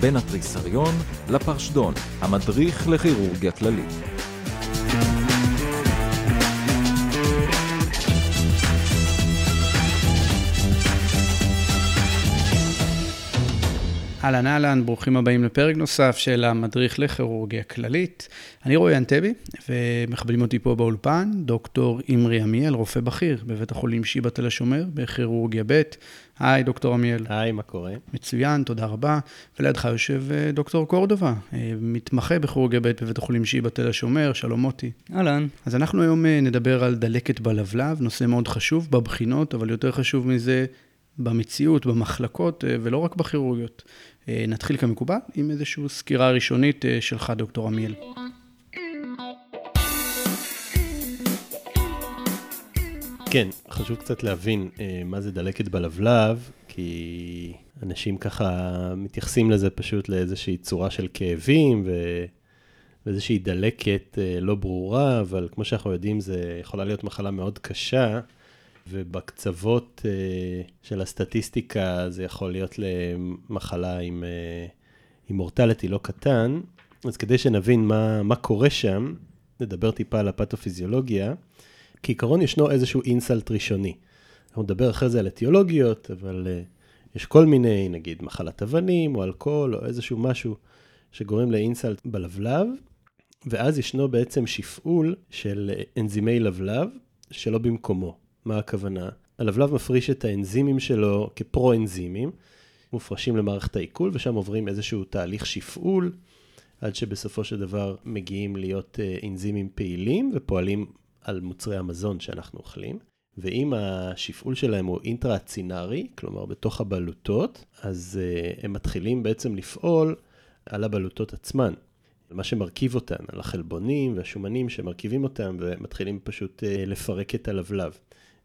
בין התריסריון לפרשדון, המדריך לכירורגיה כללית. אהלן אהלן, ברוכים הבאים לפרק נוסף של המדריך לכירורגיה כללית. אני רועי אנטבי, ומכבדים אותי פה באולפן, דוקטור אימרי עמיאל, רופא בכיר בבית החולים שיבא תל השומר, בכירורגיה ב'. היי, דוקטור עמיאל. היי, מה קורה? מצוין, תודה רבה. ולידך יושב אה, דוקטור קורדובה, אה, מתמחה בכירורגיה ב' בבית החולים שיבא תל השומר, שלום מוטי. אהלן. אז אנחנו היום אה, נדבר על דלקת בלבלב, נושא מאוד חשוב בבחינות, אבל יותר חשוב מזה, במציאות, במחלקות, ולא רק בכירורגיות. נתחיל כמקובל עם איזושהי סקירה ראשונית שלך, דוקטור עמיאל. כן, חשוב קצת להבין אה, מה זה דלקת בלבלב, כי אנשים ככה מתייחסים לזה פשוט לאיזושהי צורה של כאבים ו... ואיזושהי דלקת אה, לא ברורה, אבל כמו שאנחנו יודעים, זה יכולה להיות מחלה מאוד קשה, ובקצוות אה, של הסטטיסטיקה זה יכול להיות למחלה עם, אה, מורטליטי לא קטן. אז כדי שנבין מה, מה קורה שם, נדבר טיפה על הפתופיזיולוגיה. כעיקרון ישנו איזשהו אינסלט ראשוני. אנחנו נדבר אחרי זה על אטיולוגיות, אבל uh, יש כל מיני, נגיד מחלת אבנים או אלכוהול או איזשהו משהו שגורם לאינסלט בלבלב, ואז ישנו בעצם שפעול של אנזימי לבלב שלא במקומו. מה הכוונה? הלבלב מפריש את האנזימים שלו כפרו-אנזימים, מופרשים למערכת העיכול, ושם עוברים איזשהו תהליך שפעול, עד שבסופו של דבר מגיעים להיות uh, אנזימים פעילים ופועלים על מוצרי המזון שאנחנו אוכלים. ואם השפעול שלהם הוא אינטרה-צינרי, כלומר בתוך הבלוטות, אז uh, הם מתחילים בעצם לפעול על הבלוטות עצמן. מה שמרכיב אותן, על החלבונים והשומנים שמרכיבים אותם, ומתחילים פשוט uh, לפרק את הלבלב.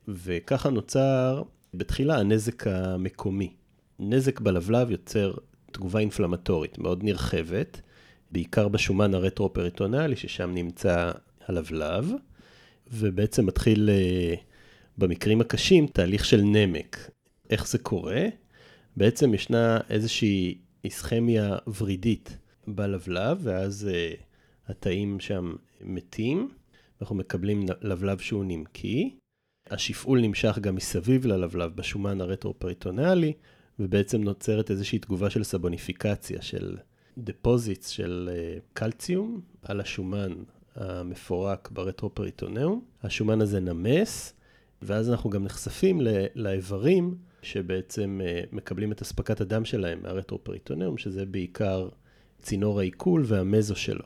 וככה נוצר בתחילה הנזק המקומי. נזק בלבלב יוצר תגובה אינפלמטורית מאוד נרחבת, בעיקר בשומן הרטרו-פריטונלי, ששם נמצא הלבלב. ובעצם מתחיל אה, במקרים הקשים תהליך של נמק. איך זה קורה? בעצם ישנה איזושהי איסכמיה ורידית בלבלב, ואז uh, התאים שם מתים, אנחנו מקבלים לבלב שהוא נמקי. השפעול נמשך גם מסביב ללבלב בשומן הרטרו-פריטונלי, ובעצם נוצרת איזושהי תגובה של ספוניפיקציה, של deposits של אה, קלציום על השומן המפורק ברטרופריטונאום. השומן הזה נמס, ואז אנחנו גם נחשפים לאיברים שבעצם אה, מקבלים את אספקת הדם שלהם מהרטרופריטונאום, שזה בעיקר צינור העיכול והמזו שלו.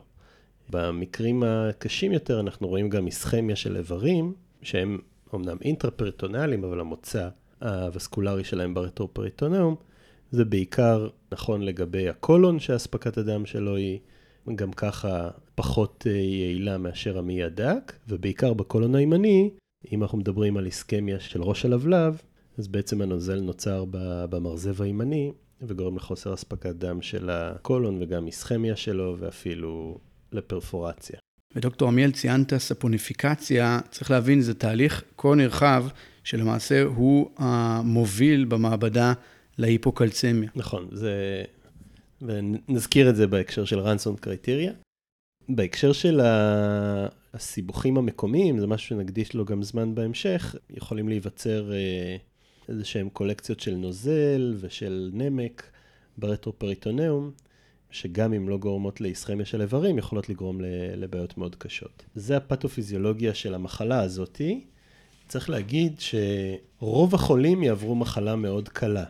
במקרים הקשים יותר אנחנו רואים גם איסכמיה של איברים, שהם אמנם אינטרפריטונליים, אבל המוצא הווסקולרי שלהם ברטרופריטונאום, זה בעיקר נכון לגבי הקולון, שאספקת הדם שלו היא גם ככה פחות אה, יעילה מאשר המעי הדק, ובעיקר בקולון הימני, אם אנחנו מדברים על איסקמיה של ראש הלבלב, אז בעצם הנוזל נוצר במרזב הימני, וגורם לחוסר אספקת דם של הקולון וגם איסכמיה שלו, ואפילו לפרפורציה. ודוקטור עמיאל, ציינת ספוניפיקציה, צריך להבין, זה תהליך כה נרחב, שלמעשה הוא המוביל במעבדה להיפוקלצמיה. נכון, זה ונזכיר את זה בהקשר של רנסון קריטריה. בהקשר של הסיבוכים המקומיים, זה משהו שנקדיש לו גם זמן בהמשך, יכולים להיווצר אה, איזה שהם קולקציות של נוזל ושל נמק ברטרופריטונאום, שגם אם לא גורמות לאיסכמיה של איברים, יכולות לגרום לבעיות מאוד קשות. זה הפתופיזיולוגיה של המחלה הזאתי. צריך להגיד שרוב החולים יעברו מחלה מאוד קלה.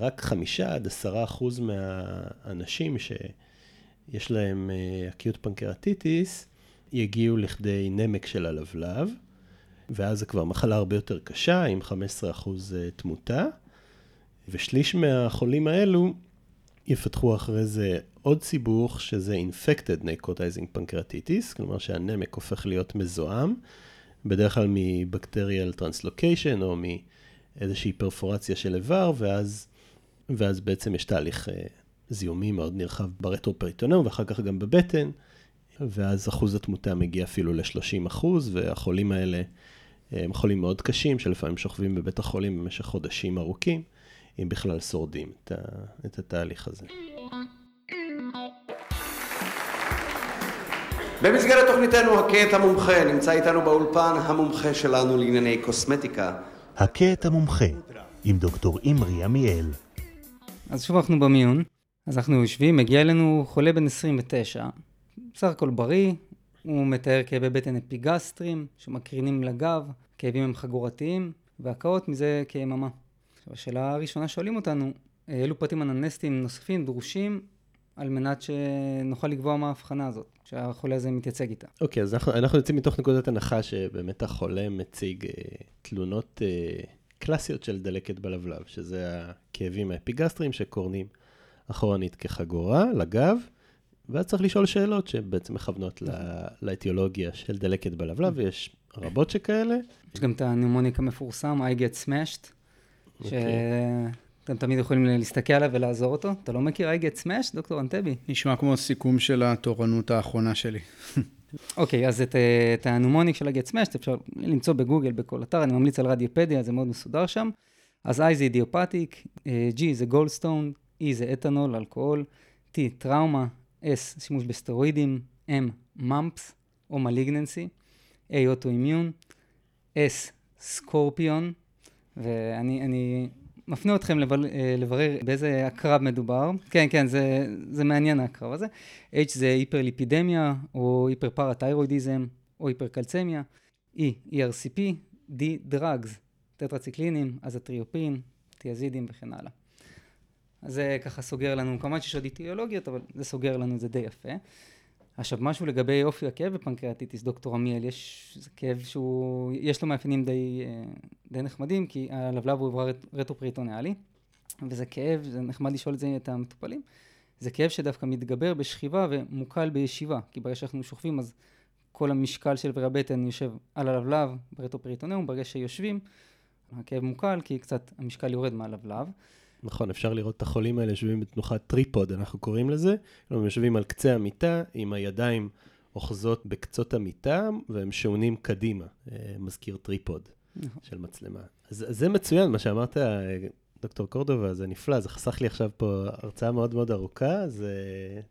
רק חמישה עד עשרה אחוז מהאנשים שיש להם אקיוט אה, פנקרטיטיס, יגיעו לכדי נמק של הלבלב, ואז זה כבר מחלה הרבה יותר קשה, עם 15 אחוז אה, תמותה, ושליש מהחולים האלו יפתחו אחרי זה עוד סיבוך, שזה Infected Necrotizing Pancreatitis, כלומר שהנמק הופך להיות מזוהם, בדרך כלל מ bacterial translocation או מאיזושהי פרפורציה של איבר, ואז ואז בעצם יש תהליך אה, זיהומי מאוד נרחב ברטרופריטונום, ואחר כך גם בבטן, ואז אחוז התמותה מגיע אפילו ל-30 אחוז, והחולים האלה הם חולים מאוד קשים, שלפעמים שוכבים בבית החולים במשך חודשים ארוכים, אם בכלל שורדים את, ה, את התהליך הזה. במסגרת תוכניתנו הכה את המומחה, נמצא איתנו באולפן המומחה שלנו לענייני קוסמטיקה. הכה את המומחה, עם דוקטור אימרי עמיאל. אז שוב אנחנו במיון, אז אנחנו יושבים, מגיע אלינו חולה בן 29, בסך הכל בריא, הוא מתאר כאבי בטן אפיגסטרים שמקרינים לגב, כאבים הם חגורתיים, והקאות מזה כיממה. השאלה הראשונה שואלים אותנו, אילו פרטים אננסטיים נוספים דרושים על מנת שנוכל לקבוע מה ההבחנה הזאת, שהחולה הזה מתייצג איתה. אוקיי, okay, אז אנחנו, אנחנו יוצאים מתוך נקודת הנחה שבאמת החולה מציג אה, תלונות אה, קלאסיות של דלקת בלבלב, שזה הכאבים האפיגסטריים שקורנים אחורנית כחגורה, לגב, ואז צריך לשאול שאלות שבעצם מכוונות לאטיולוגיה של דלקת בלבלב, ויש רבות שכאלה. יש גם את ה mnemonic המפורסם, I get smashed. שאתם תמיד יכולים להסתכל עליו ולזכור אותו. אתה לא מכיר I get smashed, דוקטור אנטבי? נשמע כמו סיכום של התורנות האחרונה שלי. אוקיי, okay, אז את, את ה mnemonic של ה-get smashed אפשר למצוא בגוגל בכל אתר, אני ממליץ על Radiopaedia, זה מאוד מסודר שם. אז I זה אידיופטיק, G זה גולדסטון, E זה אתנול, אלכוהול, T טראומה, S שימוש בסטרואידים, M ממפס או מליגננסי, A אוטואימיון, S סקורפיון, ואני מפנה אתכם לבר, לברר באיזה הקרב מדובר. כן, כן, זה, זה מעניין הקרב הזה. H זה היפרליפידמיה, או היפרפרתיירואידיזם, או היפרקלצמיה. E, ERCP, D, דרגס, טטרציקלינים, אזטריופין, תיאזידים וכן הלאה. אז זה ככה סוגר לנו, כמובן שיש עוד איטיולוגיות, אבל זה סוגר לנו את זה די יפה. עכשיו, משהו לגבי אופי הכאב בפנקרטיטיס, דוקטור עמיאל, יש זה כאב שהוא, יש לו מאפיינים די, אה, די נחמדים, כי הלבלב הוא איבר רטרופריטונאלי, וזה כאב, זה נחמד לשאול את זה את המטופלים, זה כאב שדווקא מתגבר בשכיבה ומוקל בישיבה, כי ברגע שאנחנו שוכבים אז כל המשקל של איברי הבטן יושב על הלבלב ברטרופריטונאום, ברגע שיושבים, הכאב מוקל, כי קצת המשקל יורד מהלבלב. נכון, אפשר לראות את החולים האלה יושבים בתנוחת tripod, אנחנו קוראים לזה. הם יושבים על קצה המיטה, עם הידיים אוחזות בקצות המיטה, והם שעונים קדימה, אה, מזכיר tripod נכון. של מצלמה. אז, אז זה מצוין, מה שאמרת, אה, דוקטור קורדובה, זה נפלא, זה חסך לי עכשיו פה הרצאה מאוד מאוד ארוכה, אז אה,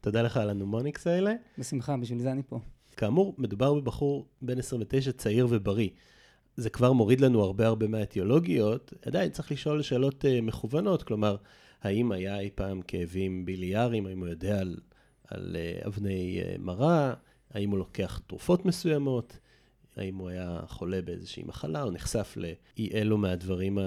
תודה לך על ה mnemonics האלה. בשמחה, בשביל זה אני פה. כאמור, מדובר בבחור בן 29, צעיר ובריא. זה כבר מוריד לנו הרבה הרבה מהאטיולוגיות, עדיין צריך לשאול שאלות אה, מכוונות, כלומר, האם היה אי פעם כאבים ביליאריים, האם הוא יודע על, על אה, אבני אה, מרה, האם הוא לוקח תרופות מסוימות, האם הוא היה חולה באיזושהי מחלה, או נחשף לאי אלו מהדברים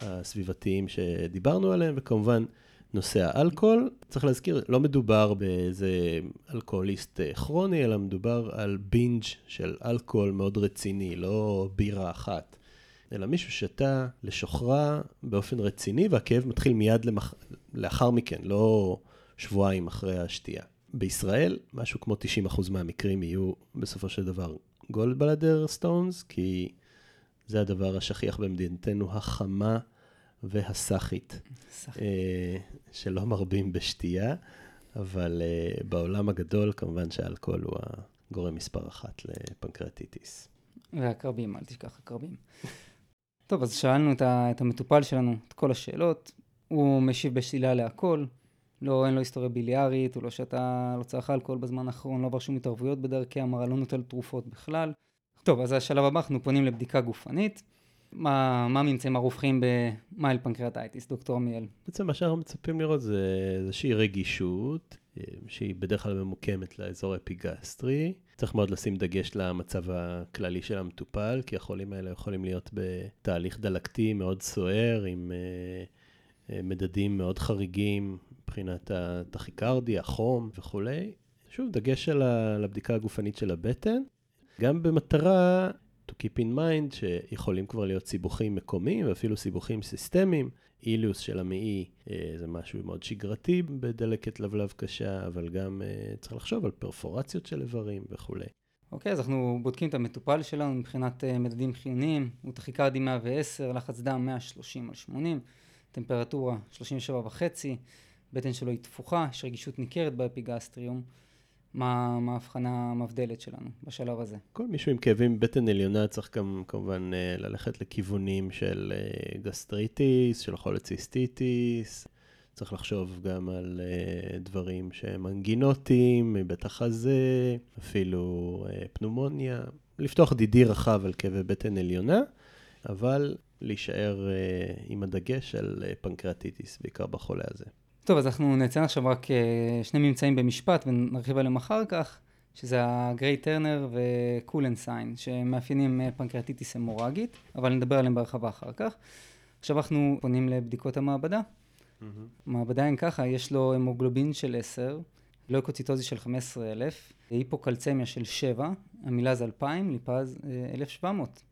הסביבתיים שדיברנו עליהם, וכמובן, נושא האלכוהול, צריך להזכיר, לא מדובר באיזה אלכוהוליסט אה, כרוני, אלא מדובר על בינג' של אלכוהול מאוד רציני, לא בירה אחת, אלא מישהו שתה לשוכרה באופן רציני, והכאב מתחיל מיד למח... לאחר מכן, לא שבועיים אחרי השתייה. בישראל, משהו כמו 90% מהמקרים יהיו בסופו של דבר גולד בלדר סטונס, כי זה הדבר השכיח במדינתנו החמה. והסאחית, אה, שלא מרבים בשתייה, אבל אה, בעולם הגדול כמובן שאלכוהול הוא הגורם מספר אחת לפנקרטיטיס. והקרבים, אל תשכח הקרבים. טוב, אז שאלנו את המטופל שלנו את כל השאלות, הוא משיב בשלילה להכל, לא, אין לו היסטוריה ביליארית, הוא לא שתה, לא צריך אלכוהול בזמן האחרון, לא עבר שום התערבויות בדרכי המרה, לא נוטל תרופות בכלל. טוב, אז השלב הבא, אנחנו פונים לבדיקה גופנית. מה, הממצאים הרווחים ב mild pancreatitis, דוקטור עמיאל? בעצם מה שאנחנו מצפים לראות זה איזושהי רגישות, אה, שהיא בדרך כלל ממוקמת לאזור האפיגסטרי. צריך מאוד לשים דגש למצב הכללי של המטופל, כי החולים האלה יכולים להיות בתהליך דלקתי מאוד סוער, עם אה, אה, מדדים מאוד חריגים מבחינת הטכיקרדיה, החום וכולי. שוב, דגש על הבדיקה הגופנית של הבטן, גם במטרה to keep in mind שיכולים כבר להיות סיבוכים מקומיים ואפילו סיבוכים סיסטמיים. אילוס של המעי אה, זה משהו מאוד שגרתי בדלקת לבלב קשה, אבל גם אה, צריך לחשוב על פרפורציות של איברים וכולי. אוקיי, okay, אז אנחנו בודקים את המטופל שלנו מבחינת uh, מדדים חיוניים, הוא טכיקרדי 110, לחץ דם 130 על 80, טמפרטורה 37 וחצי, בטן שלו היא תפוחה, יש רגישות ניכרת באפיגסטריום. מה ההבחנה המבדלת שלנו בשלב הזה. כל מישהו עם כאבים בטן עליונה צריך גם כמובן אה, ללכת לכיוונים של אה, gastritis, של cholecystitis, צריך לחשוב גם על אה, דברים שהם אנגינוטיים, מבית החזה, אפילו אה, pneumonia, לפתוח DD רחב על כאבי בטן עליונה, אבל להישאר אה, עם הדגש על אה, pancreatitis, בעיקר בחולה הזה. טוב, אז אנחנו נציין עכשיו רק שני ממצאים במשפט ונרחיב עליהם אחר כך, שזה הגריי טרנר וקולנסיין, שמאפיינים פנקרטיטיס המורגית, אבל נדבר עליהם בהרחבה אחר כך. עכשיו אנחנו פונים לבדיקות המעבדה. Mm-hmm. מעבדה אין ככה, יש לו המוגלובין של 10, לויקוציטוזי של 15,000, היפוקלצמיה של 7, המילה זה 2,000, ליפז 1,700.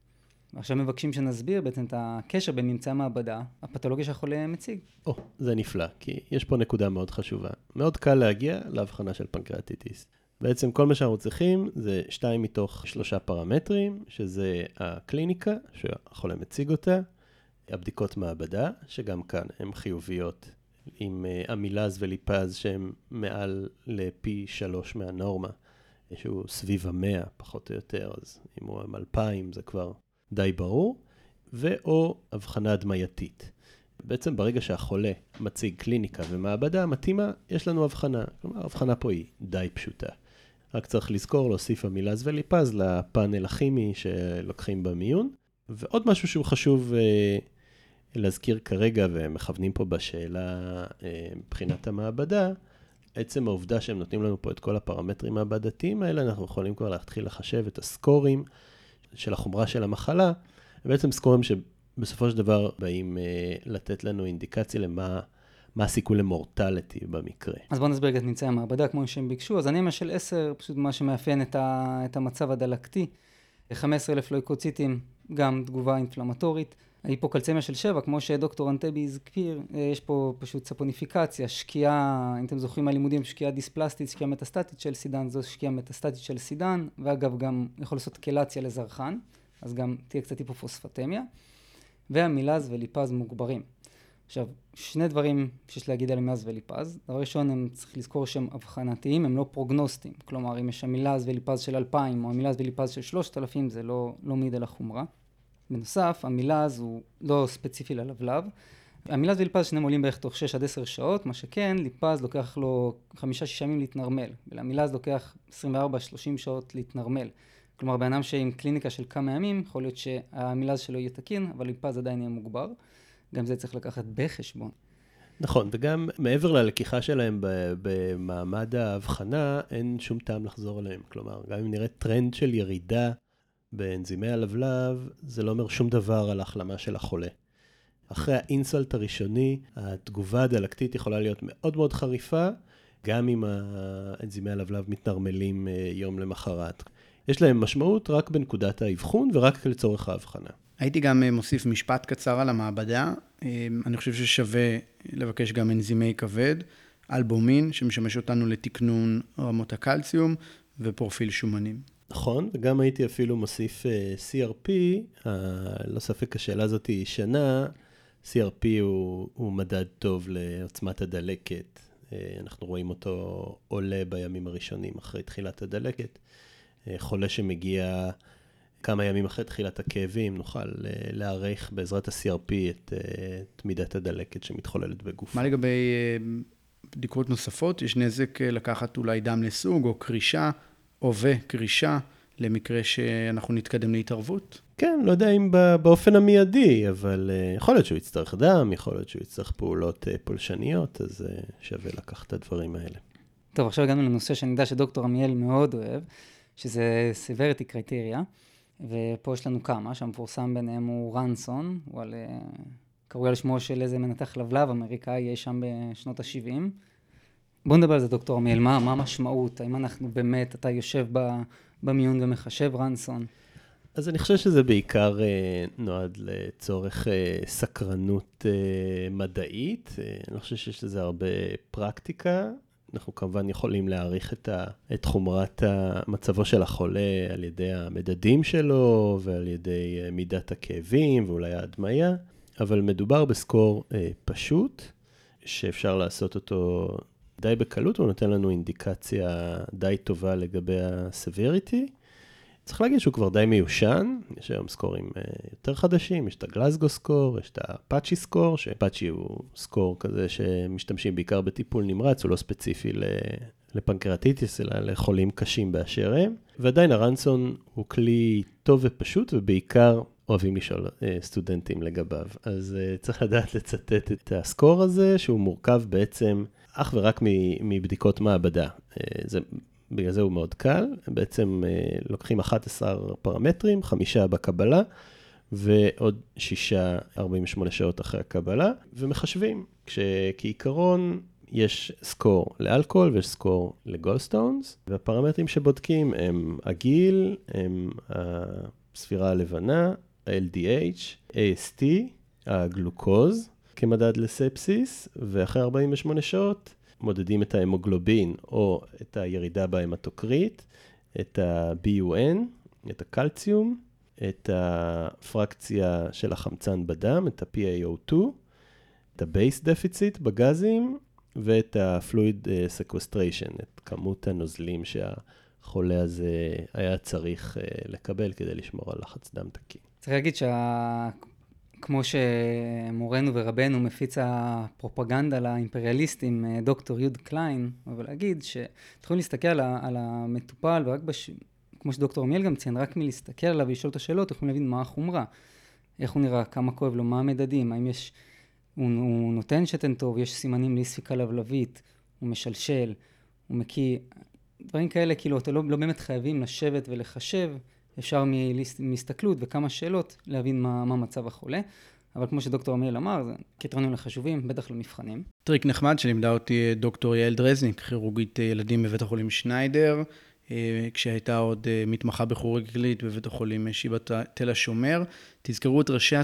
ועכשיו מבקשים שנסביר בעצם את הקשר בין ממצאי המעבדה, הפתולוגיה שהחולה מציג. או, oh, זה נפלא, כי יש פה נקודה מאוד חשובה. מאוד קל להגיע להבחנה של פנקרטיטיס. בעצם כל מה שאנחנו צריכים זה שתיים מתוך שלושה פרמטרים, שזה הקליניקה, שהחולה מציג אותה, הבדיקות מעבדה, שגם כאן הן חיוביות, עם אמילז אה, וליפז שהן מעל לפי שלוש מהנורמה, שהוא סביב המאה פחות או יותר, אז אם הוא עם אלפיים זה כבר די ברור, ואו הבחנה הדמייתית. בעצם ברגע שהחולה מציג קליניקה ומעבדה מתאימה, יש לנו הבחנה. כלומר, ההבחנה פה היא די פשוטה. רק צריך לזכור להוסיף אמילז וליפז לפאנל הכימי שלוקחים במיון. ועוד משהו שהוא חשוב אה, להזכיר כרגע, ומכוונים פה בשאלה אה, מבחינת המעבדה, עצם העובדה שהם נותנים לנו פה את כל הפרמטרים המעבדתיים האלה, אנחנו יכולים כבר להתחיל לחשב את הסקורים של החומרה של המחלה, ובעצם סקורים שבסופו של דבר באים אה, לתת לנו אינדיקציה למה... מה הסיכוי למורטליטי במקרה. אז בואו נסביר את ממצאי המעבדה כמו שהם ביקשו. אז אנימה של 10, פשוט מה שמאפיין את, ה, את המצב הדלקתי. 15,000 לויקוציטים, גם תגובה אינפלמטורית. ההיפוקלצמיה של 7, כמו שדוקטור אנטבי הזכיר, אה, יש פה פשוט ספוניפיקציה, שקיעה, אם אתם זוכרים מהלימודים, שקיעה דיספלסטית, שקיעה מטסטטית של סידן, זו שקיעה מטסטטית של סידן, ואגב גם יכול לעשות קלציה לזרחן, אז גם תהיה קצת היפופוספטמיה, והמילז וליפז מוגברים. עכשיו, שני דברים שיש להגיד על מילז וליפז. דבר ראשון, הם צריך לזכור שהם אבחנתיים, הם לא פרוגנוסטיים. כלומר, אם יש המילז וליפז של 2,000 או המילז וליפז של 3,000, זה לא, לא מעיד על החומרה. בנוסף, המילז הוא לא ספציפי ללבלב. המילז וליפז שניהם עולים בערך תוך 6 עד 10 שעות, מה שכן, ליפז לוקח לו 5-6 ימים להתנרמל, ולמילז לוקח 24-30 שעות להתנרמל. כלומר, בן אדם שעם קליניקה של כמה ימים, יכול להיות שהמילז שלו יהיה תקין, אבל ליפז עדיין יהיה מוגבר. גם זה צריך לקחת בחשבון. נכון, וגם מעבר ללקיחה שלהם במעמד ההבחנה, אין שום טעם לחזור אליהם. כלומר, גם אם נראה טרנד של ירידה באנזימי הלבלב, זה לא אומר שום דבר על ההחלמה של החולה. אחרי האינסולט הראשוני, התגובה הדלקתית יכולה להיות מאוד מאוד חריפה, גם אם האנזימי הלבלב מתנרמלים אה, יום למחרת. יש להם משמעות רק בנקודת האבחון ורק לצורך ההבחנה. הייתי גם אה, מוסיף משפט קצר על המעבדה. אה, אני חושב ששווה לבקש גם אנזימי כבד, אלבומין, שמשמש אותנו לתקנון רמות הקלציום, ופרופיל שומנים. נכון, וגם הייתי אפילו מוסיף uh, CRP, uh, לא ספק השאלה הזאת היא ישנה, CRP הוא, הוא מדד טוב לעוצמת הדלקת, uh, אנחנו רואים אותו עולה בימים הראשונים אחרי תחילת הדלקת. Uh, חולה שמגיע כמה ימים אחרי תחילת הכאבים, נוכל uh, להעריך בעזרת ה-CRP את, uh, את מידת הדלקת שמתחוללת בגוף. מה לגבי uh, בדיקות נוספות? יש נזק לקחת אולי דם לסוג או קרישה? הווה, קרישה, למקרה שאנחנו נתקדם להתערבות? כן, לא יודע אם באופן המיידי, אבל uh, יכול להיות שהוא יצטרך דם, יכול להיות שהוא יצטרך פעולות uh, פולשניות, אז uh, שווה לקחת את הדברים האלה. טוב, עכשיו הגענו לנושא שאני יודע שדוקטור עמיאל מאוד אוהב, שזה severity criteria, ופה יש לנו כמה, שהמפורסם ביניהם הוא רנסון, הוא על... קרוי על שמו של איזה מנתח לבלב אמריקאי אי שם בשנות ה-70. בוא נדבר על זה, דוקטור עמיאל, מה, מה המשמעות? האם אנחנו באמת, אתה יושב במיון ומחשב רנסון? אז אני חושב שזה בעיקר אה, נועד לצורך אה, סקרנות אה, מדעית. אה, אני לא חושב שיש לזה הרבה פרקטיקה. אנחנו כמובן יכולים להעריך את, ה, את חומרת מצבו של החולה על ידי המדדים שלו ועל ידי אה, מידת הכאבים ואולי ההדמיה, אבל מדובר בסקור אה, פשוט, שאפשר לעשות אותו די בקלות הוא נותן לנו אינדיקציה די טובה לגבי ה-severity. צריך להגיד שהוא כבר די מיושן, יש היום סקורים uh, יותר חדשים, יש את הגלסגו סקור, יש את הפאצ'י סקור, שפאצ'י הוא סקור כזה שמשתמשים בעיקר בטיפול נמרץ, הוא לא ספציפי לפנקרטיטיס, אלא לחולים קשים באשר הם. ועדיין הרנסון הוא כלי טוב ופשוט, ובעיקר אוהבים לשאול uh, סטודנטים לגביו. אז uh, צריך לדעת לצטט את הסקור הזה, שהוא מורכב בעצם אך ורק מבדיקות מעבדה. Uh, זה בגלל זה הוא מאוד קל. בעצם uh, לוקחים 11 פרמטרים, חמישה בקבלה, ועוד שישה 48 שעות אחרי הקבלה, ומחשבים. כשכעיקרון יש סקור לאלכוהול ויש סקור לגולדסטונס, והפרמטרים שבודקים הם הגיל, הם הספירה הלבנה, ה-LDH, AST, הגלוקוז כמדד לספסיס, ואחרי 48 שעות מודדים את ההמוגלובין או את הירידה בהמטוקריט, את ה-BUN, את הקלציום, את הפרקציה של החמצן בדם, את ה-PaO2, את ה-base deficit בגזים ואת ה-fluid sequestration, את כמות הנוזלים שהחולה הזה היה צריך לקבל כדי לשמור על לחץ דם תקין. צריך להגיד שכמו שמורנו ורבנו מפיץ הפרופגנדה לאימפריאליסטים, דוקטור יוד קליין, אבל להגיד שתוכלו להסתכל על המטופל ורק, בש... כמו שדוקטור עמיאל גם ציין, רק מלהסתכל עליו ולשאול את השאלות, יכולים להבין מה החומרה, איך הוא נראה, כמה כואב לו, מה המדדים, האם יש, הוא, הוא נותן שתן טוב, יש סימנים לאי ספיקה לבלבית, הוא משלשל, הוא מקיא, דברים כאלה, כאילו, אתם לא, לא באמת חייבים לשבת ולחשב. אפשר מהסתכלות וכמה שאלות להבין מה, מה מצב החולה. אבל כמו שדוקטור עמיאל אמר, זה קריטריונים חשובים, בטח למבחנים. טריק נחמד שלימדה אותי דוקטור יעל דרזניק, כירורגית ילדים בבית החולים שניידר, כשהייתה עוד מתמחה בכירורגיה כללית בבית החולים שיבא תל השומר. תזכרו את ראשי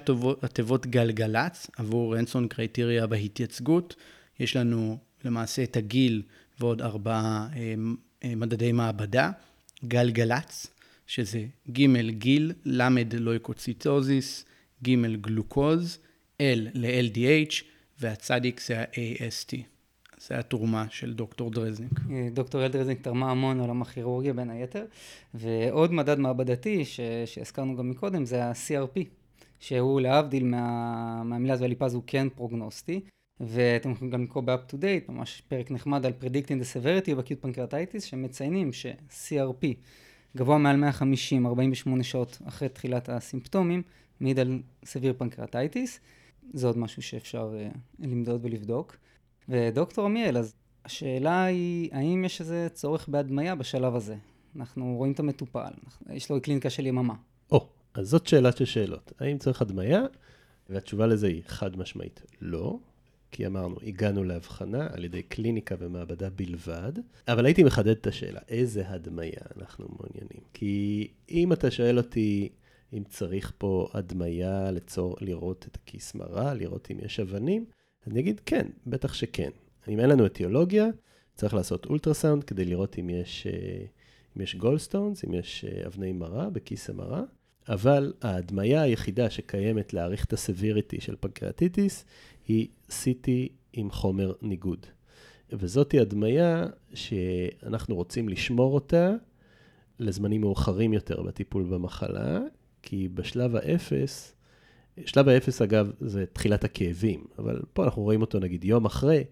התיבות גלגלצ עבור Ranson criteria בהתייצגות. יש לנו למעשה את הגיל ועוד ארבעה מדדי מעבדה. גלגלצ. שזה ג' גיל, ל' לויקוציטוזיס, ג' גלוקוז, L ל-LDH, והצדיק זה ה-AST. זה התרומה של דוקטור דרזניק. דוקטור אל דרזניק תרמה המון עולם הכירורגיה בין היתר, ועוד מדד מעבדתי ש... שהזכרנו גם מקודם זה ה-CRP, שהוא להבדיל מה... מהמילה הזו הליפז הוא כן פרוגנוסטי, ואתם יכולים גם לקרוא ב-up to date, ממש פרק נחמד על Predicting the Severity of Acute Pancreatitis, שמציינים ש-CRP גבוה מעל 150, 48 שעות אחרי תחילת הסימפטומים, מעיד על סביר פנקרטייטיס. זה עוד משהו שאפשר uh, למדוד ולבדוק. ודוקטור עמיאל, אז השאלה היא, האם יש איזה צורך בהדמיה בשלב הזה? אנחנו רואים את המטופל, יש לו קליניקה של יממה. או, oh, אז זאת שאלה של שאלות. האם צריך הדמיה? והתשובה לזה היא חד משמעית לא. כי אמרנו, הגענו להבחנה על ידי קליניקה ומעבדה בלבד, אבל הייתי מחדד את השאלה, איזה הדמיה אנחנו מעוניינים? כי אם אתה שואל אותי אם צריך פה הדמיה לצור, לראות את הכיס מרה, לראות אם יש אבנים, אני אגיד כן, בטח שכן. אם אין לנו אטיולוגיה, צריך לעשות אולטרסאונד כדי לראות אם יש, אה, אם יש gallstones, אם יש אה, אבני מרה בכיס המרה. אבל ההדמיה היחידה שקיימת להעריך את ה severity של pancreatitis היא CT עם חומר ניגוד. וזאתי הדמיה שאנחנו רוצים לשמור אותה לזמנים מאוחרים יותר בטיפול במחלה, כי בשלב האפס, שלב האפס אגב זה תחילת הכאבים, אבל פה אנחנו רואים אותו נגיד יום אחרי,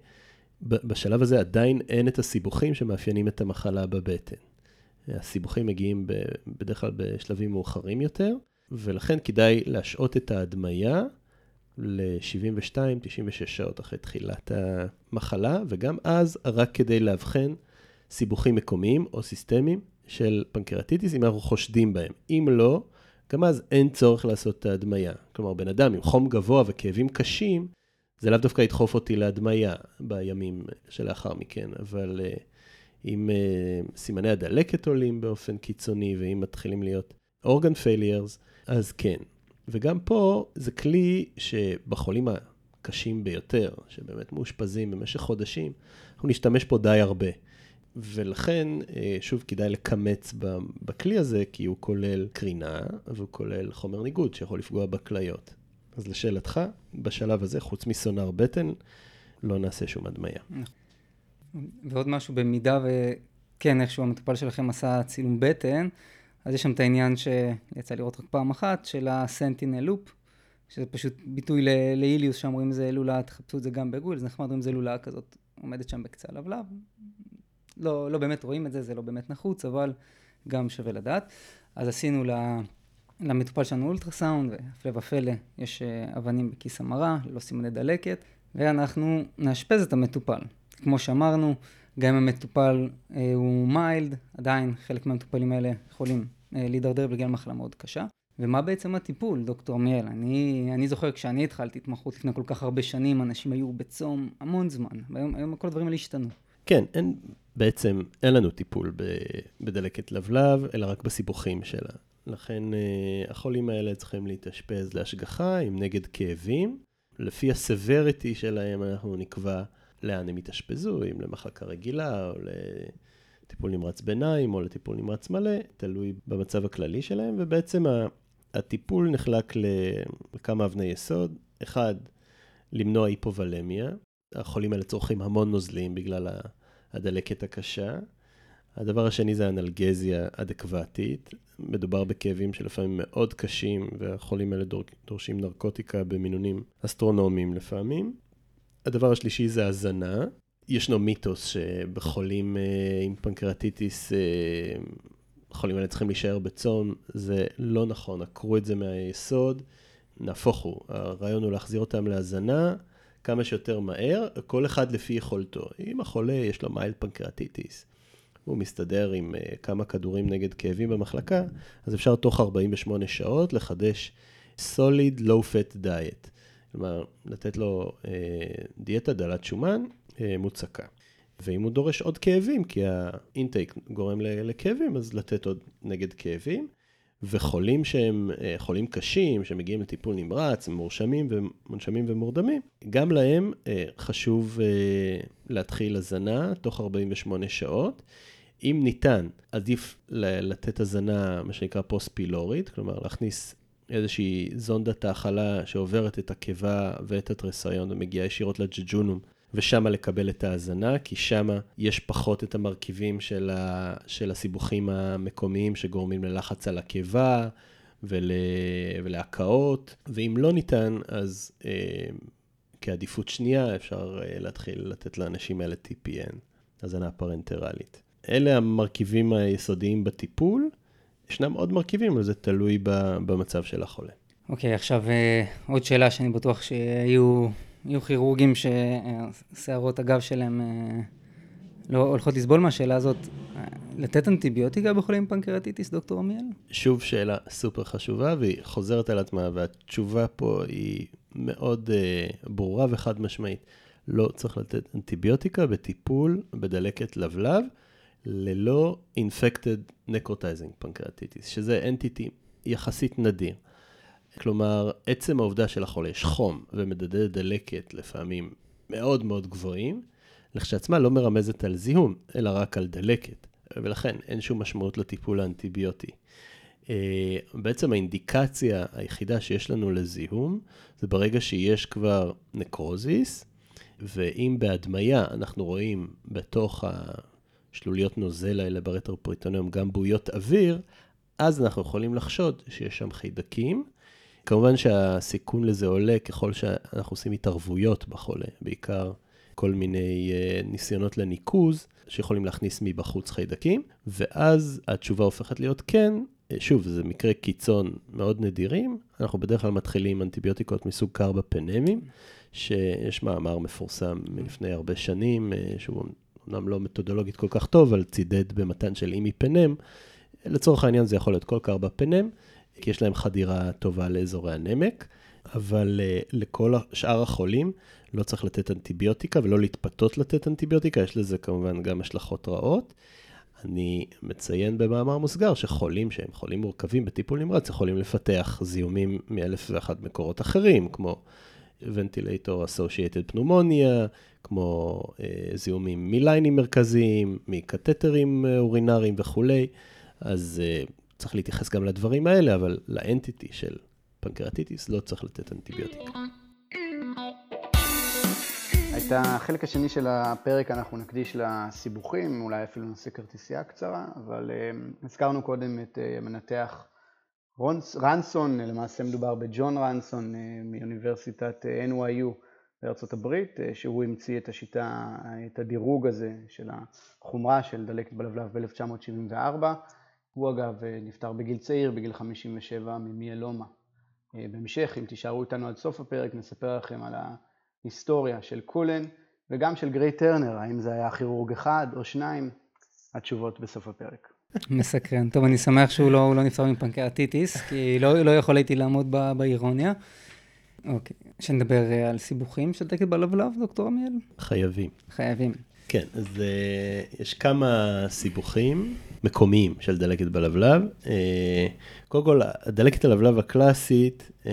בשלב הזה עדיין אין את הסיבוכים שמאפיינים את המחלה בבטן. הסיבוכים מגיעים בדרך כלל בשלבים מאוחרים יותר, ולכן כדאי להשעות את ההדמיה ל-72-96 שעות אחרי תחילת המחלה, וגם אז רק כדי לאבחן סיבוכים מקומיים או סיסטמיים של פנקרטיטיס, אם אנחנו חושדים בהם. אם לא, גם אז אין צורך לעשות את ההדמיה. כלומר, בן אדם עם חום גבוה וכאבים קשים, זה לאו דווקא ידחוף אותי להדמיה בימים שלאחר מכן, אבל uh, אם uh, סימני הדלקת עולים באופן קיצוני, ואם מתחילים להיות אורגן פייליארס, אז כן. וגם פה זה כלי שבחולים הקשים ביותר, שבאמת מאושפזים במשך חודשים, אנחנו נשתמש פה די הרבה. ולכן, אה, שוב, כדאי לקמץ בכלי הזה, כי הוא כולל קרינה והוא כולל חומר ניגוד שיכול לפגוע בכליות. אז לשאלתך, בשלב הזה, חוץ מסונר בטן, לא נעשה שום הדמיה. ועוד משהו, במידה וכן, איכשהו המטופל שלכם עשה צילום בטן, אז יש שם את העניין שיצא לראות רק פעם אחת, של הסנטינל לופ, שזה פשוט ביטוי לאיליוס, שם רואים איזה לולאה, תחפשו את זה גם בגול, זה נחמד, רואים איזה לולאה כזאת עומדת שם בקצה הלבלב. לא, לא באמת רואים את זה, זה לא באמת נחוץ, אבל גם שווה לדעת. אז עשינו למטופל שלנו אולטרסאונד, והפלא ופלא, יש אה, אבנים בכיס המרה, ללא סימני דלקת, ואנחנו נאשפז את המטופל. כמו שאמרנו, גם אם המטופל אה, הוא מיילד, עדיין חלק מהמטופלים האלה יכולים אה, להידרדר בגלל מחלה מאוד קשה. ומה בעצם הטיפול, דוקטור מיאל? אני, אני זוכר כשאני התחלתי התמחות לפני כל כך הרבה שנים, אנשים היו בצום המון זמן, והיום היום כל הדברים האלה השתנו. כן, אין, בעצם אין לנו טיפול בדלקת לבלב, אלא רק בסיבוכים שלה. לכן אה, החולים האלה צריכים להתאשפז להשגחה עם נגד כאבים. לפי הסוורטי שלהם אנחנו נקבע לאן הם יתאשפזו, אם למחלקה רגילה או לטיפול נמרץ ביניים או לטיפול נמרץ מלא, תלוי במצב הכללי שלהם, ובעצם הטיפול נחלק לכמה אבני יסוד. אחד, למנוע היפובלמיה. החולים האלה צורכים המון נוזלים בגלל הדלקת הקשה. הדבר השני זה אנלגזיה אדקוותית. מדובר בכאבים שלפעמים מאוד קשים, והחולים האלה דור, דורשים נרקוטיקה במינונים אסטרונומיים לפעמים. הדבר השלישי זה הזנה. ישנו מיתוס שבחולים אה, עם פנקרטיטיס, אה, החולים האלה צריכים להישאר בצום, זה לא נכון, עקרו את זה מהיסוד. נהפוך הוא, הרעיון הוא להחזיר אותם להזנה כמה שיותר מהר, כל אחד לפי יכולתו. אם החולה יש לו מייל פנקרטיטיס, הוא מסתדר עם uh, כמה כדורים נגד כאבים במחלקה, אז אפשר תוך 48 שעות לחדש low fat diet. כלומר, לתת לו uh, דיאטה דלת שומן uh, מוצקה. ואם הוא דורש עוד כאבים, כי האינטייק גורם לכאבים, אז לתת עוד נגד כאבים. וחולים שהם חולים קשים, שמגיעים לטיפול נמרץ, מורשמים ומונשמים ומורדמים, גם להם חשוב להתחיל הזנה תוך 48 שעות. אם ניתן, עדיף לתת הזנה, מה שנקרא פוסט-פילורית, כלומר להכניס איזושהי זונדת האכלה שעוברת את הקיבה ואת התרסיון ומגיעה ישירות לג'ג'ונום, ושם לקבל את ההזנה, כי שם יש פחות את המרכיבים של, ה, של הסיבוכים המקומיים שגורמים ללחץ על הקיבה ול, ולהקאות, ואם לא ניתן, אז אה, כעדיפות שנייה אפשר אה, להתחיל לתת לאנשים האלה TPN, הזנה פרנטרלית. אלה המרכיבים היסודיים בטיפול. ישנם עוד מרכיבים, אבל זה תלוי במצב של החולה. אוקיי, okay, עכשיו אה, עוד שאלה שאני בטוח שיהיו כירורגים ששערות הגב שלהם אה, לא הולכות לסבול מהשאלה הזאת. לתת אנטיביוטיקה בחולים פנקרטיטיס, דוקטור עמיאל? שוב שאלה סופר חשובה, והיא חוזרת על עצמה, והתשובה פה היא מאוד uh, ברורה וחד משמעית. לא צריך לתת אנטיביוטיקה בטיפול בדלקת לבלב. ללא Infected Necrotizing Pancreatitis, שזה אנטיטי יחסית נדיר. כלומר, עצם העובדה שלחולה יש חום ומדדי דלקת לפעמים מאוד מאוד גבוהים, לכשעצמה לא מרמזת על זיהום, אלא רק על דלקת, ולכן אין שום משמעות לטיפול האנטיביוטי. אה, בעצם האינדיקציה היחידה שיש לנו לזיהום, זה ברגע שיש כבר נקרוזיס, ואם בהדמיה אנחנו רואים בתוך שלוליות נוזל האלה ברטרופריטוניום, גם בועיות אוויר, אז אנחנו יכולים לחשוד שיש שם חיידקים. כמובן שהסיכון לזה עולה ככל שאנחנו עושים התערבויות בחולה, בעיקר כל מיני uh, ניסיונות לניקוז שיכולים להכניס מבחוץ חיידקים, ואז התשובה הופכת להיות כן. אה, שוב, זה מקרה קיצון מאוד נדירים, אנחנו בדרך כלל מתחילים אנטיביוטיקות מסוג קרבפנמים, שיש מאמר מפורסם מלפני הרבה שנים, uh, שהוא אמנם לא מתודולוגית כל כך טוב, אבל צידד במתן של אימי פנם. לצורך העניין זה יכול להיות כל קרבה פנם, כי יש להם חדירה טובה לאזורי הנמק, אבל uh, לכל שאר החולים לא צריך לתת אנטיביוטיקה ולא להתפתות לתת אנטיביוטיקה, יש לזה כמובן גם השלכות רעות. אני מציין במאמר מוסגר שחולים שהם חולים מורכבים בטיפול נמרץ יכולים לפתח זיהומים מאלף ואחת מקורות אחרים, כמו Ventilator Associated Pneumonia, כמו אה, זיהומים מליינים מרכזיים, מקתטרים אה, אורינריים וכולי, אז אה, צריך להתייחס גם לדברים האלה, אבל לאנטיטי של פנקרטיטיס לא צריך לתת אנטיביוטיקה. את החלק השני של הפרק אנחנו נקדיש לסיבוכים, אולי אפילו נעשה כרטיסייה קצרה, אבל uh, הזכרנו קודם את uh, המנתח רנסון, למעשה מדובר בג'ון רנסון מאוניברסיטת NYU בארצות הברית, uh, שהוא המציא את השיטה, את הדירוג הזה של החומרה של דלקת בלבלב ב-1974. הוא אגב נפטר בגיל צעיר, בגיל 57 ממיאלומה. בהמשך, אם תישארו איתנו עד סוף הפרק, נספר לכם על ה... היסטוריה של קולן וגם של גריי טרנר, האם זה היה כירורג אחד או שניים, התשובות בסוף הפרק. מסקרן. טוב, אני שמח שהוא לא, לא נפטר מפנקרטיטיס, כי לא, לא יכול הייתי לעמוד באירוניה. אוקיי, שנדבר אה, על סיבוכים של דקת בלבלב, דוקטור עמיאל? חייבים. חייבים. כן, אז uh, יש כמה סיבוכים מקומיים של דלקת בלבלב. Uh, קודם כל, הדלקת הלבלב הקלאסית uh,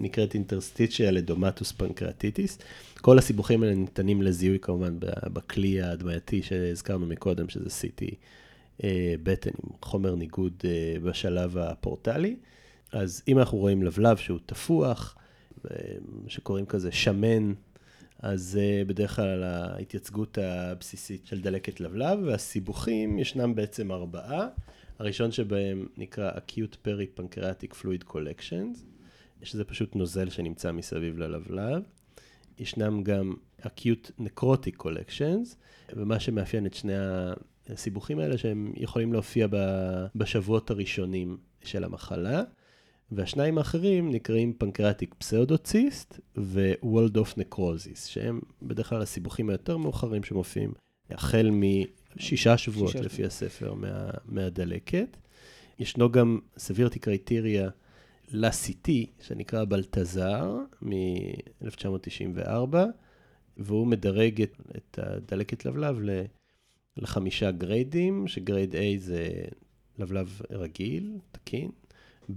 נקראת אינטרסטיציה לדומטוס פנקרטיטיס. כל הסיבוכים האלה ניתנים לזיהוי כמובן בכלי ההדמייתי שהזכרנו מקודם, שזה CT uh, בטן עם חומר ניגוד uh, בשלב הפורטלי. אז אם אנחנו רואים לבלב שהוא תפוח, שקוראים כזה שמן, אז זה בדרך כלל ההתייצגות הבסיסית של דלקת לבלב, והסיבוכים ישנם בעצם ארבעה. הראשון שבהם נקרא acute peri-pancreatic fluid collections, שזה פשוט נוזל שנמצא מסביב ללבלב. ישנם גם acute necrotic collections, ומה שמאפיין את שני הסיבוכים האלה, שהם יכולים להופיע בשבועות הראשונים של המחלה. והשניים האחרים נקראים pancreatic pseudocyst ו walled-off necrosis, שהם בדרך כלל הסיבוכים היותר מאוחרים שמופיעים החל משישה שבועות שישה לפי הספר מה, מהדלקת. ישנו גם severity criteria ל-CT, שנקרא Balthazar, מ-1994, והוא מדרג את, את הדלקת לבלב לחמישה גריידים, שגרייד A זה לבלב רגיל, תקין,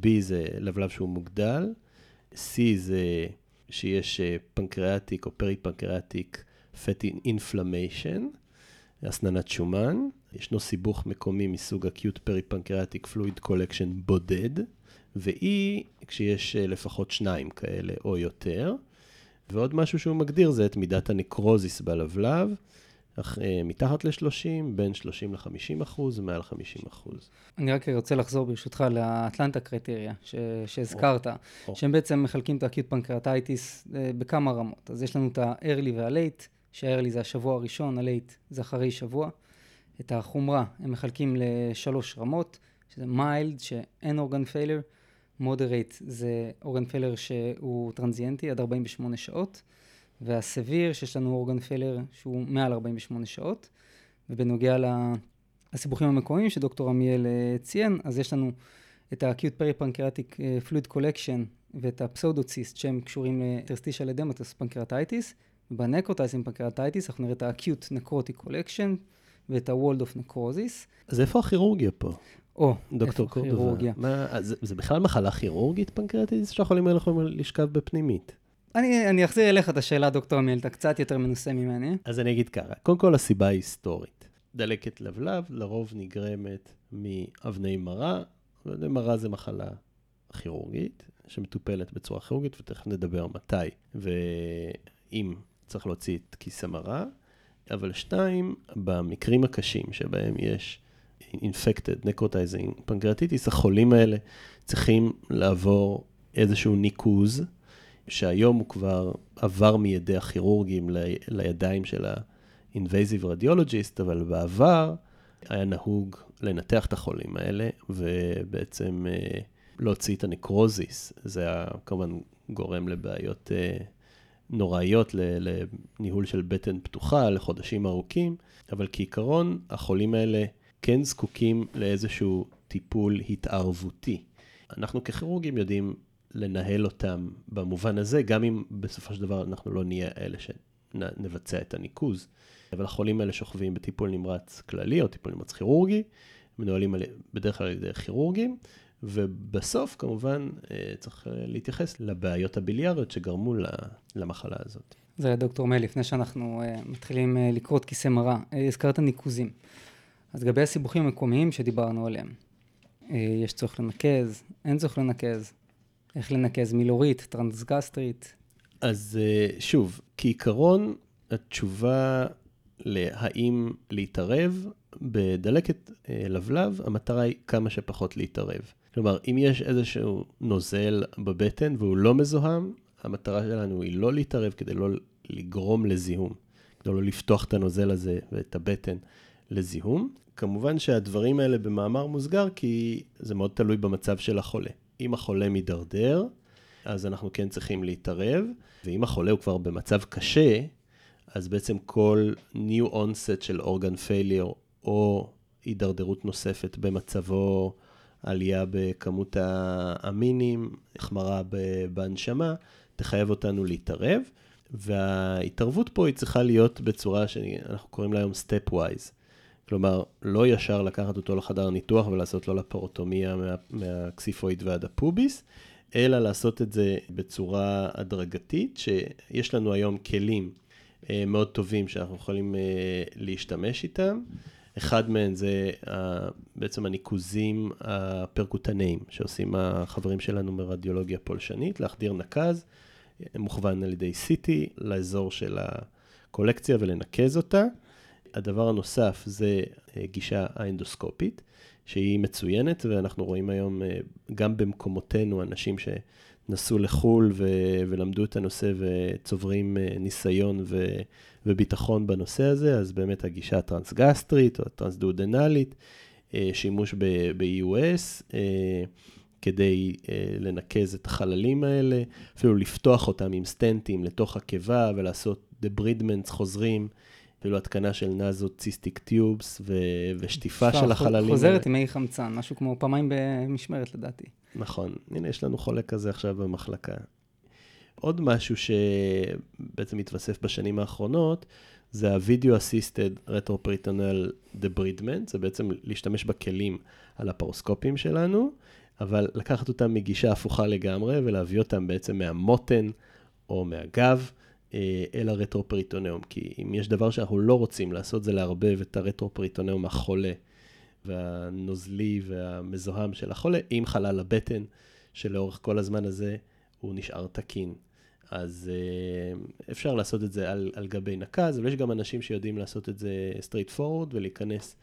B זה לבלב שהוא מוגדל, C זה שיש pancreatic או peri-pancreatic fatty inflammation, הסננת שומן. ישנו סיבוך מקומי מסוג acute peri-pancreatic fluid collection בודד, ו-E כשיש אה, לפחות שניים כאלה או יותר. ועוד משהו שהוא מגדיר זה את מידת ה necrosis בלבלב. אה, מתחת ל-30, בין 30 ל-50 אחוז, מעל 50 אחוז. אני רק רוצה לחזור ברשותך ל-Atlanta criteria ש- שהזכרת, או, שהם בעצם מחלקים את ה-acute pancreatitis אה, בכמה רמות. אז יש לנו את ה-early וה-late, שה-early זה השבוע הראשון, ה-late זה אחרי שבוע. את החומרה הם מחלקים לשלוש רמות, שזה mild, שאין organ failure, moderate זה organ failure שהוא טרנזיאנטי עד 48 שעות. וה-severe, שיש לנו organ failure שהוא מעל 48 שעות. ובנוגע לסיבוכים המקומיים שדוקטור עמיאל אה, ציין, אז יש לנו את ה-acute peripancreatic אה, fluid collection ואת ה-pseudocyst שהם קשורים ל-interstitial edematous pancreatitis. ב-necrotizing pancreatitis אנחנו נראה את ה-acute necrotic collection ואת ה- walled-off necrosis. אז איפה הכירורגיה פה? או, דוקטור קורדובה. מה, זה, זה בכלל מחלה כירורגית פנקרטיס שהחולים האלה יכולים לשכב בפנימית? אני, אני אחזיר אליך את השאלה, דוקטור עמיאל, אתה קצת יותר מנוסה ממני. אז אני אגיד ככה, קודם כל הסיבה היא היסטורית. דלקת לבלב לרוב נגרמת מאבני מרה, ואבני מרה זה מחלה כירורגית, שמטופלת בצורה כירורגית, ותכף נדבר מתי, ואם צריך להוציא את כיס המרה. אבל שתיים, במקרים הקשים שבהם יש infected necrotizing pancreatitis, החולים האלה צריכים לעבור איזשהו ניקוז. שהיום הוא כבר עבר מידי הכירורגים ל, לידיים של ה-invasive radiologist, אבל בעבר היה נהוג לנתח את החולים האלה, ובעצם אה, להוציא את הנקרוזיס. זה היה כמובן גורם לבעיות אה, נוראיות, לניהול של בטן פתוחה לחודשים ארוכים, אבל כעיקרון, החולים האלה כן זקוקים לאיזשהו טיפול התערבותי. אנחנו ככירורגים יודעים לנהל אותם במובן הזה, גם אם בסופו של דבר אנחנו לא נהיה אלה שנבצע את הניקוז. אבל החולים האלה שוכבים בטיפול נמרץ כללי או טיפול נמרץ כירורגי, מנוהלים בדרך כלל על ידי כירורגים, ובסוף כמובן אה, צריך אה, להתייחס לבעיות הביליאריות שגרמו למחלה הזאת. זה דוקטור מי, לפני שאנחנו אה, מתחילים לקרות כיסא מרה, הזכרת ניקוזים. אז לגבי הסיבוכים המקומיים שדיברנו עליהם, יש צורך לנקז, אין צורך לנקז, איך לנקז מילורית, טרנסגסטרית? אז אה, שוב, כעיקרון, התשובה להאם להתערב בדלקת אה, לבלב, המטרה היא כמה שפחות להתערב. כלומר, אם יש איזשהו נוזל בבטן והוא לא מזוהם, המטרה שלנו היא לא להתערב כדי לא לגרום לזיהום, כדי לא לפתוח את הנוזל הזה ואת הבטן לזיהום. כמובן שהדברים האלה במאמר מוסגר, כי זה מאוד תלוי במצב של החולה. אם החולה מידרדר, אז אנחנו כן צריכים להתערב, ואם החולה הוא כבר במצב קשה, אז בעצם כל new onset של organ failure או הידרדרות נוספת במצבו, עלייה בכמות האמינים, החמרה בהנשמה, תחייב אותנו להתערב. וההתערבות פה היא צריכה להיות בצורה שאנחנו קוראים לה היום step-wise. כלומר, לא ישר לקחת אותו לחדר ניתוח ולעשות לו לפרוטומיה מה, מהקסיפואיד ועד הפוביס, אלא לעשות את זה בצורה הדרגתית, שיש לנו היום כלים אה, מאוד טובים שאנחנו יכולים אה, להשתמש איתם. אחד מהם זה אה, בעצם הניקוזים הפרקוטניים שעושים החברים שלנו מרדיולוגיה פולשנית, להחדיר נקז, מוכוון על ידי CT לאזור של הקולקציה ולנקז אותה. הדבר הנוסף זה גישה האנדוסקופית, שהיא מצוינת, ואנחנו רואים היום גם במקומותינו אנשים ש... נסעו לחו"ל ו- ולמדו את הנושא וצוברים אה, ניסיון ו- וביטחון בנושא הזה, אז באמת הגישה הטרנסגסטרית או הטרנסדודנלית, אה, שימוש ב-EUS, אה, כדי לנקז את החללים האלה, אפילו לפתוח אותם עם סטנטים לתוך הקיבה ולעשות דברידמנטס חוזרים. אפילו התקנה של נאזו ציסטיק טיובס ושטיפה של החללים. חוזרת עם מי חמצן, משהו כמו פעמיים במשמרת לדעתי. נכון, הנה יש לנו חולה כזה עכשיו במחלקה. עוד משהו שבעצם מתווסף בשנים האחרונות, זה ה-Video Assisted Retroperitoneal Debridement, זה בעצם להשתמש בכלים על הפרוסקופים שלנו, אבל לקחת אותם מגישה הפוכה לגמרי ולהביא אותם בעצם מהמותן או מהגב אל הרטרופריטונאום. כי אם יש דבר שאנחנו לא רוצים לעשות, זה לערבב את הרטרופריטונאום החולה והנוזלי והמזוהם של החולה עם חלל הבטן, שלאורך כל הזמן הזה הוא נשאר תקין. אז uh, אפשר לעשות את זה על, על גבי נקז, אבל יש גם אנשים שיודעים לעשות את זה straight forward ולהיכנס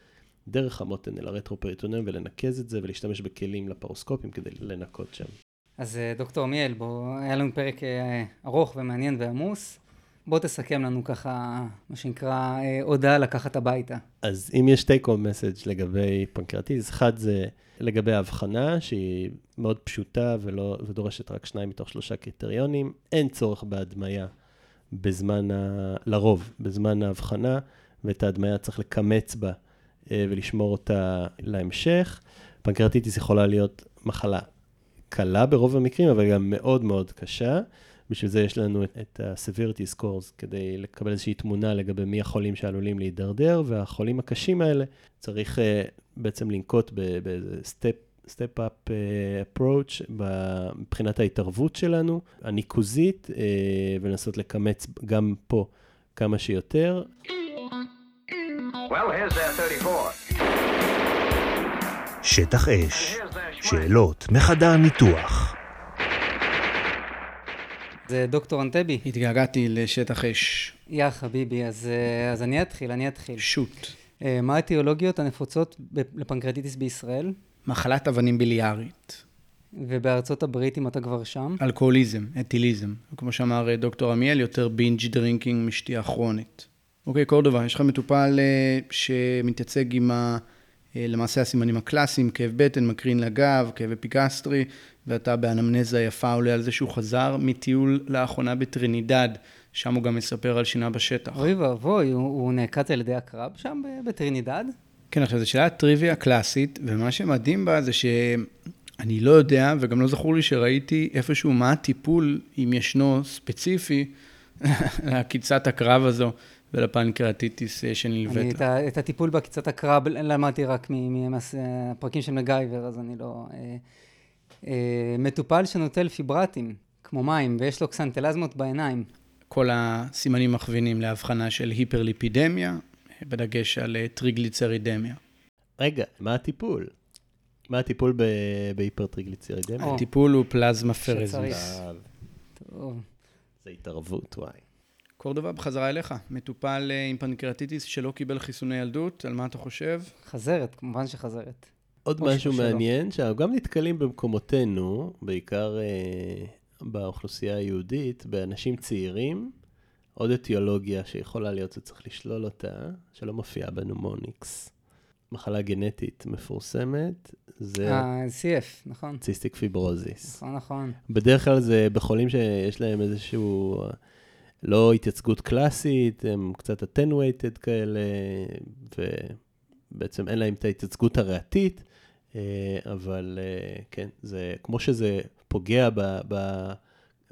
דרך המותן אל הרטרופריטונם ולנקז את זה ולהשתמש בכלים לפרוסקופים כדי לנקות שם. אז אה, דוקטור עמיאל, בוא, היה לנו פרק אה, ארוך ומעניין ועמוס. בוא תסכם לנו ככה, מה שנקרא, אה, הודעה לקחת הביתה. אז אם יש take home message לגבי פנקרטיס, אחד זה לגבי ההבחנה, שהיא מאוד פשוטה ולא, ודורשת רק שניים מתוך שלושה קריטריונים. אין צורך בהדמיה בזמן, ה... לרוב, בזמן ההבחנה, ואת ההדמיה צריך לקמץ בה ולשמור אותה להמשך. פנקרטיטיס יכולה להיות מחלה קלה ברוב המקרים, אבל גם מאוד מאוד קשה. בשביל זה יש לנו את, את ה-severity scores, כדי לקבל איזושהי תמונה לגבי מי החולים שעלולים להידרדר, והחולים הקשים האלה צריך uh, בעצם לנקוט באיזה step, step up uh, approach מבחינת ההתערבות שלנו, הניקוזית, uh, ולנסות לקמץ גם פה כמה שיותר. Well, here's their 34. שטח אש, שאלות מחדר ניתוח. זה דוקטור אנטבי. התגעגעתי לשטח אש. יא חביבי, אז, אה, אז אני אתחיל, אני אתחיל. שוט. אה, מה האטיולוגיות הנפוצות לפנקרטיטיס בישראל? מחלת אבנים ביליארית. ובארצות הברית, אם אתה כבר שם? אלכוהוליזם, אתיליזם. כמו שאמר אה, דוקטור עמיאל, יותר binge drinking משתייה כרונית. אוקיי, קורדובה, יש לך מטופל שמתייצג עם ה... למעשה הסימנים הקלאסיים, כאב בטן, מקרין לגב, כאב אפיקסטרי, ואתה באנמנזה יפה עולה על זה שהוא חזר מטיול לאחרונה בטרינידד, שם הוא גם מספר על שינה בשטח. אוי ואבוי, הוא, הוא נעקץ על ידי עקרב שם בטרינידד? כן, עכשיו, זו שאלה טריוויה קלאסית, ומה שמדהים בה זה שאני לא יודע, וגם לא זכור לי שראיתי איפשהו מה הטיפול, אם ישנו ספציפי, לעקיצת הקרב הזו. ולפנקרטיטיס אה, שנלווית לה. את הטיפול בעקיצת הקרב למדתי רק מהפרקים של מגייבר, אז אני לא... אה, אה, מטופל שנוטל פיברטים, כמו מים, ויש לו קסנטלזמות בעיניים. כל הסימנים מכווינים להבחנה של היפרליפידמיה, בדגש על טריגליצרידמיה. רגע, מה הטיפול? מה הטיפול בהיפרטריגליצרידמיה? הטיפול הוא פלזמה פרזיס. זה התערבות, וואי. קורדובה, בחזרה אליך. מטופל עם פנקרטיטיס שלא קיבל חיסוני ילדות, על מה אתה חושב? חזרת, כמובן שחזרת. עוד משהו מעניין, שאנחנו גם נתקלים במקומותינו, בעיקר אה, באוכלוסייה היהודית, באנשים צעירים, עוד אטיולוגיה שיכולה להיות שצריך לשלול אותה, שלא מופיעה בנומוניקס. מחלה גנטית מפורסמת, זה... אה, CF, נכון. ציסטיק פיברוזיס. נכון, נכון. בדרך כלל זה בחולים שיש להם איזשהו... לא התייצגות קלאסית, הם קצת attenuated כאלה, ובעצם אין להם את ההתייצגות הריאתית, אה, אבל אה, כן, זה כמו שזה פוגע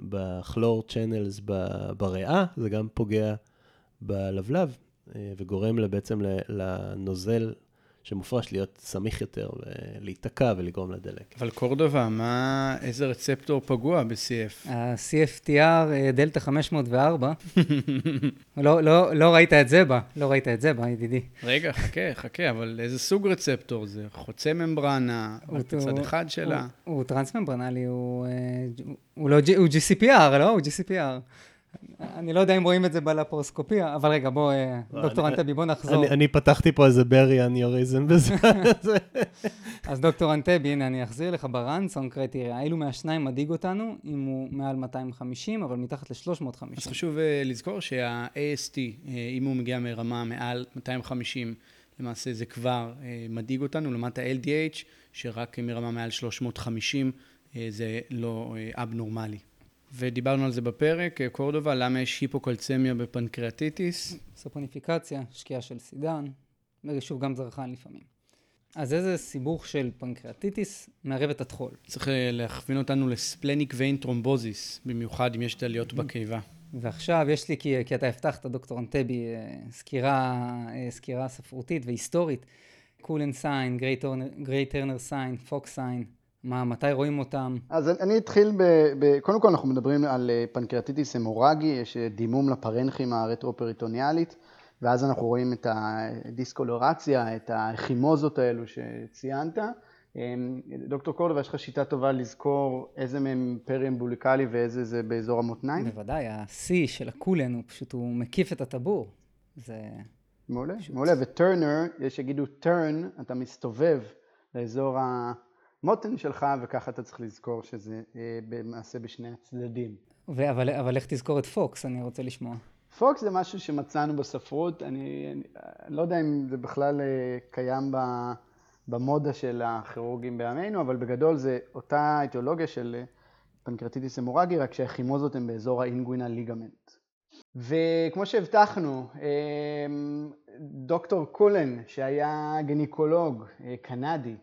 בכלור צ'אנלס בריאה, זה גם פוגע בלבלב, אה, וגורם בעצם לנוזל שמופרש להיות סמיך יותר ולהיתקע ולגרום לדלק. אבל קורדובה, מה, איזה רצפטור פגוע ב-CF? ה-CFTR דלתא 504. לא, לא, לא ראית את זה בה, לא ראית את זה בה, ידידי. רגע, חכה, חכה, אבל איזה סוג רצפטור זה? חוצה ממברנה, בצד אחד שלה? הוא, הוא טרנס-ממברנלי, הוא, הוא, הוא, לא, הוא GCPR, לא? הוא GCPR. אני לא יודע אם רואים את זה בלפרוסקופיה, אבל רגע, בוא, אה, לא, דוקטור אנטבי, בוא נחזור. אני פתחתי פה איזה ברי אניוריזם בזה. אז דוקטור אנטבי, הנה, אני אחזיר לך ברנסון קריטריה. אילו מהשניים מדאיג אותנו, אם הוא מעל 250, אבל מתחת ל-350. אז חשוב אה, לזכור שה-AST, אה, אם הוא מגיע מרמה מעל 250, למעשה זה כבר מדאיג אותנו, לעומת ה-LDH, שרק מרמה מעל 350 זה לא אבנורמלי. ודיברנו על זה בפרק, קורדובה, למה יש היפוקלצמיה בפנקרטיטיס? ספוניפיקציה, שקיעה של סידן, ושוב גם זרחן לפעמים. אז איזה סיבוך של פנקרטיטיס מערב את הטחול? צריך אה, להכווין אותנו ל-splenic vein thrombosis, במיוחד אם יש דליות בקיבה. ועכשיו יש לי, כי, כי אתה הבטחת, דוקטור אנטבי, אה, סקירה, אה, סקירה ספרותית והיסטורית. Cullen sign, Grey Turner sign, Fox sign, מה, מתי רואים אותם? אז אני אתחיל ב... ב קודם כל אנחנו מדברים על אה, פנקרטיטיס המורגי, יש אה, דימום לפרנכימה הרטרופריטוניאלית, ואז אנחנו רואים את הדיסקולורציה, את הכימוזות האלו שציינת. אמ, דוקטור קורדובה, יש לך שיטה טובה לזכור איזה מהם פרי-אומביליקלי ואיזה זה באזור המותניים? בוודאי, ה-C של ה-Cullen הוא פשוט, הוא מקיף את הטבור. זה... מעולה, פשוט... מעולה, וטרנר, יש שיגידו turn, אתה מסתובב לאזור ה... המותן שלך, וככה אתה צריך לזכור שזה אה, במעשה בשני הצדדים. אבל, אבל איך תזכור את פוקס? אני רוצה לשמוע. פוקס זה משהו שמצאנו בספרות, אני, אני, אני לא יודע אם זה בכלל אה, קיים ב, במודה של הכירורגים בימינו, אבל בגדול זה אותה אידיאולוגיה של אה, פנקרטיטיס המורגי, רק שהכימוזות הן באזור האינגווינה ליגמנט. וכמו שהבטחנו, דוקטור קולן, שהיה גניקולוג קנדי,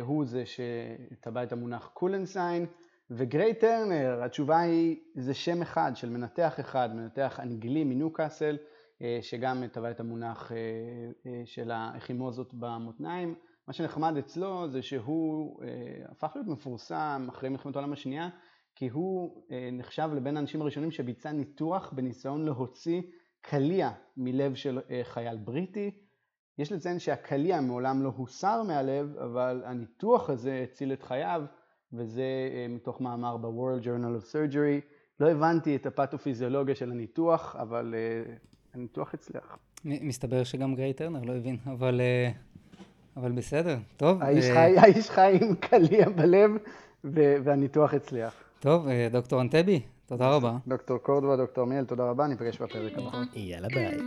הוא זה שטבע את המונח קולנסיין, וגריי טרנר, התשובה היא, זה שם אחד של מנתח אחד, מנתח אנגלי מניוקאסל, אה, שגם טבע את המונח אה, של האחימוזות במותניים. מה שנחמד אצלו זה שהוא הפך להיות מפורסם אחרי מלחמת העולם השנייה, כי הוא נחשב לבין האנשים הראשונים שביצע ניתוח בניסיון להוציא קליע מלב של חייל בריטי. יש לציין שהקליע מעולם לא הוסר מהלב, אבל הניתוח הזה הציל את חייו, וזה אה, מתוך מאמר ב-World Journal of Surgery. לא הבנתי את הפתופיזיולוגיה של הניתוח, אבל uh, הניתוח הצליח. מסתבר שגם גריי טרנר לא הבין, אבל, uh, אבל בסדר, טוב. האיש, uh... חי, האיש חי עם קליע בלב, והניתוח הצליח. טוב, דוקטור אנטבי, תודה רבה. דוקטור קורדווה, דוקטור מיאל, תודה רבה, ניפגש בפרק הבא. יאללה ביי.